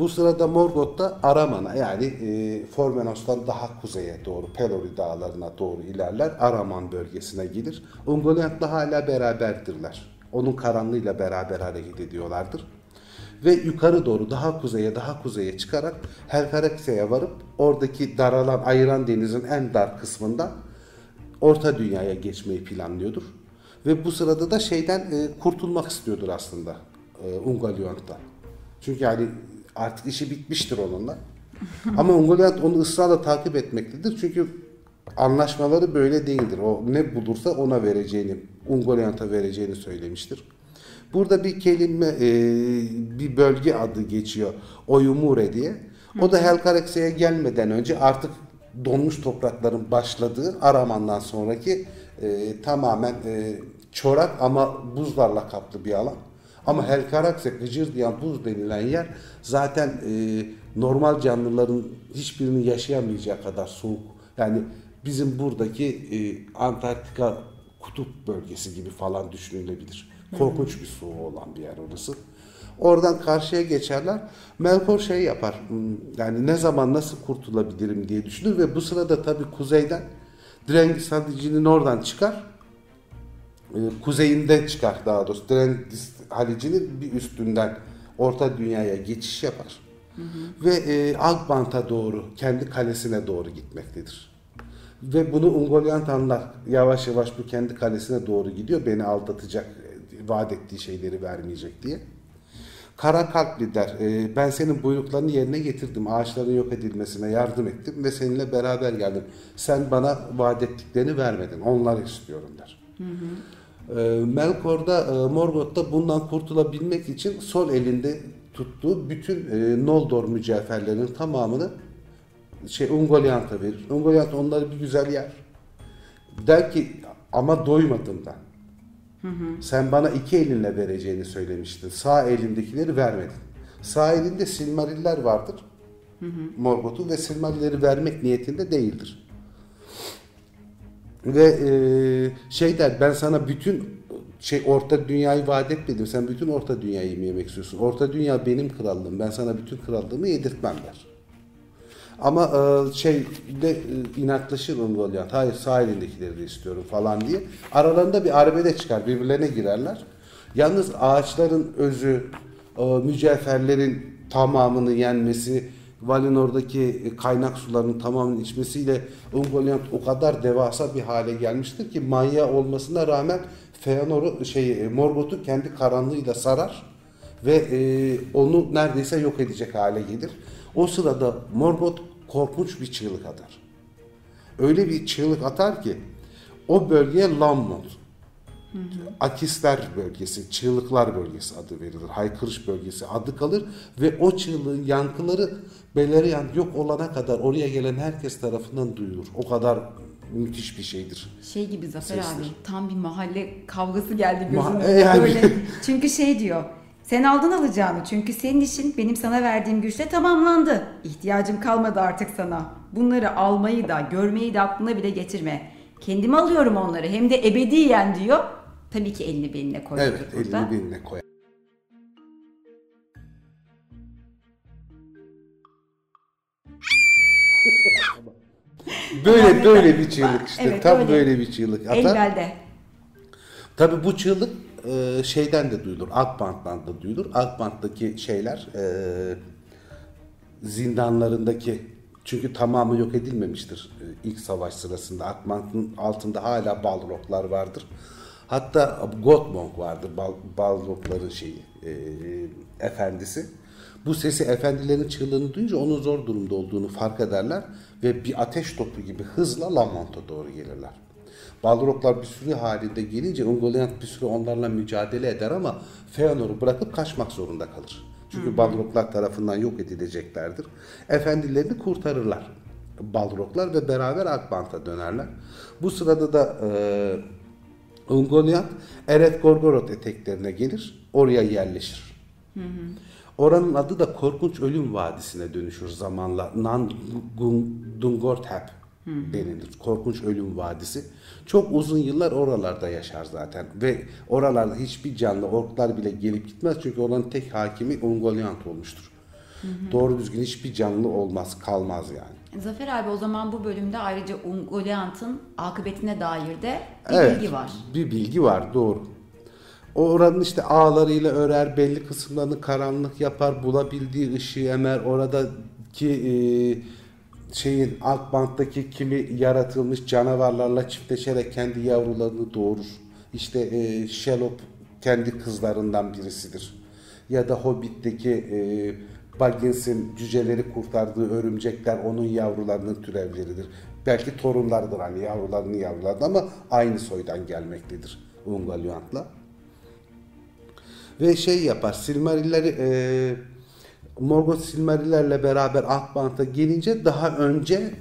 Bu sırada Morgoth da Araman'a yani e, Formenos'tan daha kuzeye doğru Pelori dağlarına doğru ilerler. Araman bölgesine gelir. Ungoliant'la hala beraberdirler. Onun karanlığıyla beraber hareket ediyorlardır. Ve yukarı doğru daha kuzeye daha kuzeye çıkarak Helkarekse'ye varıp oradaki daralan ayıran denizin en dar kısmında Orta Dünya'ya geçmeyi planlıyordur. Ve bu sırada da şeyden e, kurtulmak istiyordur aslında e, Ungoliant'tan. Çünkü yani artık işi bitmiştir onunla. Ama Ungoliant onu ısrarla takip etmektedir. Çünkü anlaşmaları böyle değildir. O ne bulursa ona vereceğini, Ungoliant'a vereceğini söylemiştir. Burada bir kelime, e, bir bölge adı geçiyor. Oyumure diye. O da Helkarekse'ye gelmeden önce artık donmuş toprakların başladığı Araman'dan sonraki e, tamamen e, çorak ama buzlarla kaplı bir alan. Ama Helkarakse, Gıcır diyen buz denilen yer zaten e, normal canlıların hiçbirinin yaşayamayacağı kadar soğuk. Yani bizim buradaki e, Antarktika kutup bölgesi gibi falan düşünülebilir. Korkunç bir soğuğu olan bir yer orası. Oradan karşıya geçerler. Melkor şey yapar. hmm, Yani ne zaman nasıl kurtulabilirim diye düşünür ve bu sırada tabii kuzeyden Drengis Halici'nin oradan çıkar. Ee, kuzeyinde çıkar daha doğrusu. Drengis Halici'nin bir üstünden Orta Dünya'ya geçiş yapar. Ve e, Akbant'a doğru, kendi kalesine doğru gitmektedir. Ve bunu Ungoliant anlar. Yavaş yavaş bu kendi kalesine doğru gidiyor. Beni aldatacak, e, vaat ettiği şeyleri vermeyecek diye. Kara kalpli der. "E, ben senin buyruklarını yerine getirdim. Ağaçların yok edilmesine yardım ettim ve seninle beraber geldim. Sen bana vaat ettiklerini vermedin. Onları istiyorum der. E, Melkor da e, Morgoth da bundan kurtulabilmek için sol elinde tuttuğu bütün e, Noldor mücevherlerinin tamamını şey Ungoliant'a verir. Ungoliant onları bir güzel yer. Der ki ama doymadım ben. Sen bana iki elinle vereceğini söylemiştin. Sağ elindekileri vermedin. Sağ elinde Silmariller vardır. Morgoth'un ve Silmarilleri vermek niyetinde değildir. Ve e, şey der ben sana bütün şey orta dünyayı vaat etmedim. Sen bütün orta dünyayı mı yemek istiyorsun? Orta dünya benim krallığım. Ben sana bütün krallığımı yedirtmem der. Ama e, şey de e, inatlaşır Ungoliant. Hayır sağ elindekileri de istiyorum falan diye. Aralarında bir arbede çıkar. Birbirlerine girerler. Yalnız ağaçların özü, e, mücevherlerin tamamını yenmesi, Valinor'daki kaynak sularının tamamını içmesiyle Ungoliant o kadar devasa bir hale gelmiştir ki manyağı olmasına rağmen Feanor'u şey Morgoth'u kendi karanlığıyla sarar ve e, onu neredeyse yok edecek hale gelir. O sırada Morgoth korkunç bir çığlık atar. Öyle bir çığlık atar ki o bölgeye Lammon, Akisler bölgesi, çığlıklar bölgesi adı verilir. Haykırış bölgesi adı kalır ve o çığlığın yankıları Beleriand yok olana kadar oraya gelen herkes tarafından duyulur. O kadar müthiş bir şeydir. Şey gibi Zafer Sesler. abi tam bir mahalle kavgası geldi gözüme. Ma- e, yani. Böyle. Çünkü şey diyor. Sen aldın alacağını çünkü senin işin benim sana verdiğim güçle tamamlandı. İhtiyacım kalmadı artık sana. Bunları almayı da görmeyi de aklına bile getirme. Kendime alıyorum onları hem de ebediyen diyor. Tabii ki elini beline koyuyor Evet, burada. elini beline koyar. Böyle böyle bir çığlık işte. Evet, Tam öyle. böyle bir çığlık atar. belde. Tabii bu çığlık e, şeyden de duyulur. Akbant'tan da duyulur. Akbant'taki şeyler e, zindanlarındaki çünkü tamamı yok edilmemiştir e, ilk savaş sırasında. Akbant'ın altında hala Balroglar vardır. Hatta Gottmog vardır. Bal, Balrogların şeyi e, efendisi. Bu sesi efendilerin çığlığını duyunca onun zor durumda olduğunu fark ederler ve bir ateş topu gibi hızla Lamont'a doğru gelirler. Balroglar bir sürü halinde gelince Ungoliant bir süre onlarla mücadele eder ama Feanor'u bırakıp kaçmak zorunda kalır. Çünkü Balroglar tarafından yok edileceklerdir. Efendilerini kurtarırlar. Balroglar ve beraber Akbant'a dönerler. Bu sırada da e, Ungoliant Eret Gorgoroth eteklerine gelir. Oraya yerleşir. Oranın adı da Korkunç Ölüm Vadisi'ne dönüşür zamanla. Nandungorthep denilir. Korkunç Ölüm Vadisi. Çok uzun yıllar oralarda yaşar zaten. Ve oralarda hiçbir canlı, orklar bile gelip gitmez. Çünkü oranın tek hakimi Ungoliant olmuştur. Doğru düzgün hiçbir canlı olmaz, kalmaz yani. Zafer abi o zaman bu bölümde ayrıca Ungoliant'ın akıbetine dair de bir evet, bilgi var. Bir bilgi var doğru. Oranın işte ağlarıyla örer, belli kısımlarını karanlık yapar, bulabildiği ışığı emer. Oradaki e, şeyin alt banttaki kimi yaratılmış canavarlarla çiftleşerek kendi yavrularını doğurur. İşte e, Shelop kendi kızlarından birisidir. Ya da Hobbit'teki e, Baggins'in cüceleri kurtardığı örümcekler onun yavrularının türevleridir. Belki torunlardır hani yavrularının yavrulardı ama aynı soydan gelmektedir Ungoliant'la. Ve şey yapar Silmarilleri e, Morgoth Silmarillerle beraber alt banta gelince daha önce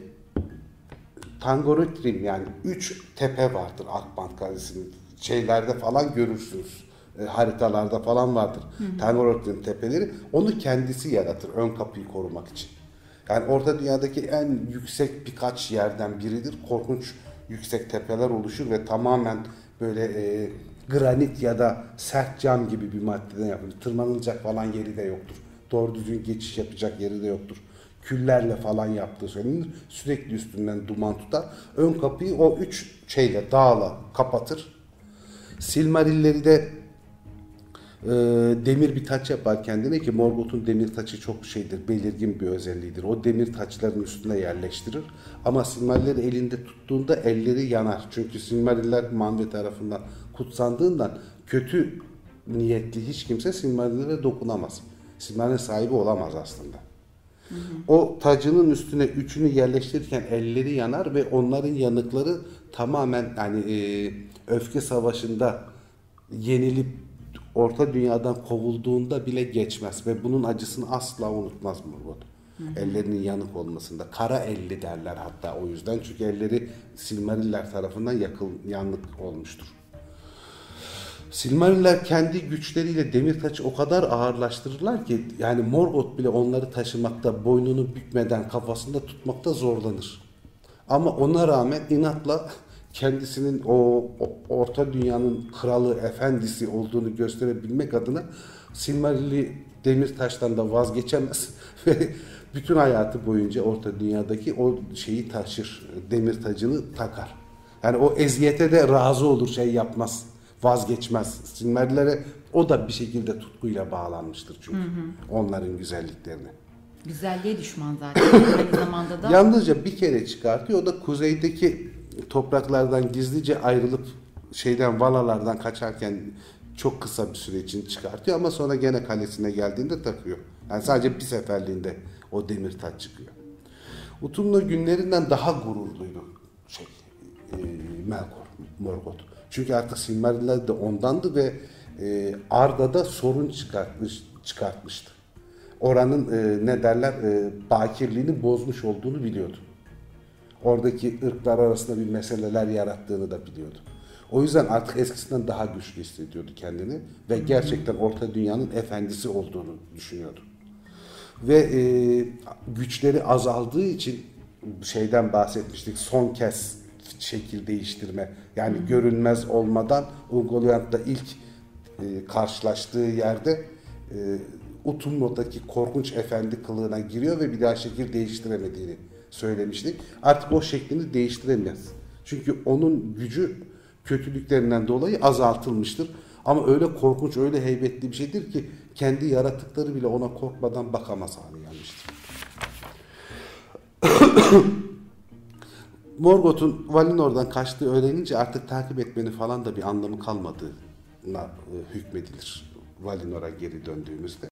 Tangorotrim yani üç tepe vardır Akbant Kalesi'nin şeylerde falan görürsünüz. E, haritalarda falan vardır. Tangorotrim tepeleri. Onu kendisi yaratır ön kapıyı korumak için. Yani orta dünyadaki en yüksek birkaç yerden biridir. Korkunç yüksek tepeler oluşur ve tamamen böyle e, granit ya da sert cam gibi bir maddeden yapılır. Tırmanılacak falan yeri de yoktur. Doğru düzgün geçiş yapacak yeri de yoktur küllerle falan yaptığı söylenir. Sürekli üstünden duman tutar. Ön kapıyı o üç şeyle dağla kapatır. Silmarilleri de e, demir bir taç yapar kendine ki Morgoth'un demir taçı çok şeydir, belirgin bir özelliğidir. O demir taçların üstüne yerleştirir. Ama Silmarilleri elinde tuttuğunda elleri yanar. Çünkü Silmariller Manve tarafından kutsandığından kötü niyetli hiç kimse Silmarillere dokunamaz. Silmariller sahibi olamaz aslında. O tacının üstüne üçünü yerleştirirken elleri yanar ve onların yanıkları tamamen yani e, öfke savaşında yenilip orta dünyadan kovulduğunda bile geçmez ve bunun acısını asla unutmaz Morgoth. Ellerinin yanık olmasında. Kara elli derler hatta o yüzden. Çünkü elleri Silmariller tarafından yakıl, yanık olmuştur. Silmariller kendi güçleriyle demir taçı o kadar ağırlaştırırlar ki yani Morgoth bile onları taşımakta boynunu bükmeden kafasında tutmakta zorlanır. Ama ona rağmen inatla kendisinin o, o orta dünyanın kralı, efendisi olduğunu gösterebilmek adına Silmarilli demir taştan da vazgeçemez ve bütün hayatı boyunca orta dünyadaki o şeyi taşır, demir tacını takar. Yani o eziyete de razı olur, şey yapmaz vazgeçmez. Silmarillere o da bir şekilde tutkuyla bağlanmıştır çünkü hı hı. onların güzelliklerine. Güzelliğe düşman zaten. Aynı zamanda da Yalnızca bir kere çıkartıyor. O da kuzeydeki topraklardan gizlice ayrılıp şeyden valalardan kaçarken çok kısa bir süre için çıkartıyor ama sonra gene kalesine geldiğinde takıyor. Yani sadece bir seferliğinde o demir taç çıkıyor. Utumlu günlerinden daha gururluydu şey, e, Melkor, Morgoth. Çünkü artık Silmariller de ondandı ve e, Arda'da sorun çıkartmış, çıkartmıştı. Oranın e, ne derler e, bakirliğini bozmuş olduğunu biliyordu. Oradaki ırklar arasında bir meseleler yarattığını da biliyordu. O yüzden artık eskisinden daha güçlü hissediyordu kendini ve gerçekten Orta Dünya'nın efendisi olduğunu düşünüyordu. Ve e, güçleri azaldığı için şeyden bahsetmiştik son kez şekil değiştirme. Yani görünmez olmadan Ungoliant'la ilk e, karşılaştığı yerde e, Utumno'daki korkunç efendi kılığına giriyor ve bir daha şekil değiştiremediğini söylemiştik. Artık o şeklini değiştiremez. Çünkü onun gücü kötülüklerinden dolayı azaltılmıştır. Ama öyle korkunç, öyle heybetli bir şeydir ki kendi yaratıkları bile ona korkmadan bakamaz hale gelmiştir. Morgoth'un Valinor'dan kaçtığı öğrenince artık takip etmenin falan da bir anlamı kalmadığına e, hükmedilir Valinor'a geri döndüğümüzde.